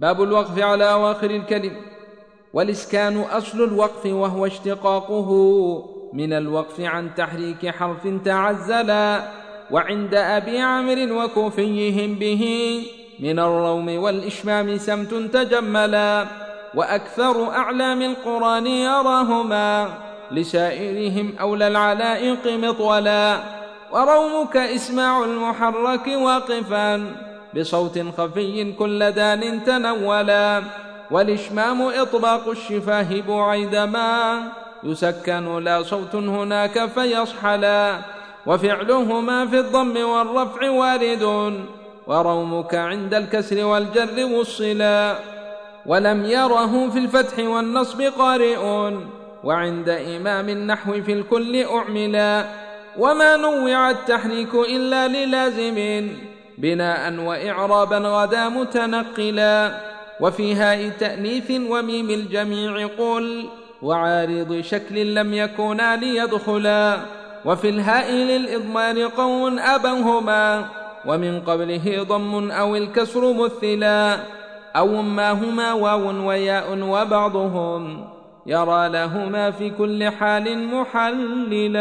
باب الوقف على أواخر الكلم. والإسكان أصل الوقف وهو اشتقاقه من الوقف عن تحريك حرف تعزلا وعند أبي عمرو وكوفيهم به من الروم والإشمام سمت تجملا وأكثر أعلام القرآن يراهما لسائرهم أولى العلائق مطولا. ورومك إسماع المحرك واقفا بصوت خفي كل دان تنولا والإشمام إطلاق الشفاه بعيدما يسكن لا صوت هناك فيصحلا وفعلهما في الضم والرفع وارد ورومك عند الكسر والجر والصلا ولم يره في الفتح والنصب قارئ وعند إمام النحو في الكل أعملا وما نوع التحريك إلا للازم بناء وإعرابا غدا متنقلا. وفي هاء تأنيث وميم الجميع قل وعارض شكل لم يكونا ليدخلا. وفي الهاء للإضمار قوم أبوهما ومن قبله ضم أو الكسر مثلا. أو ما هما واو وياء وبعضهم يرى لهما في كل حال محللا.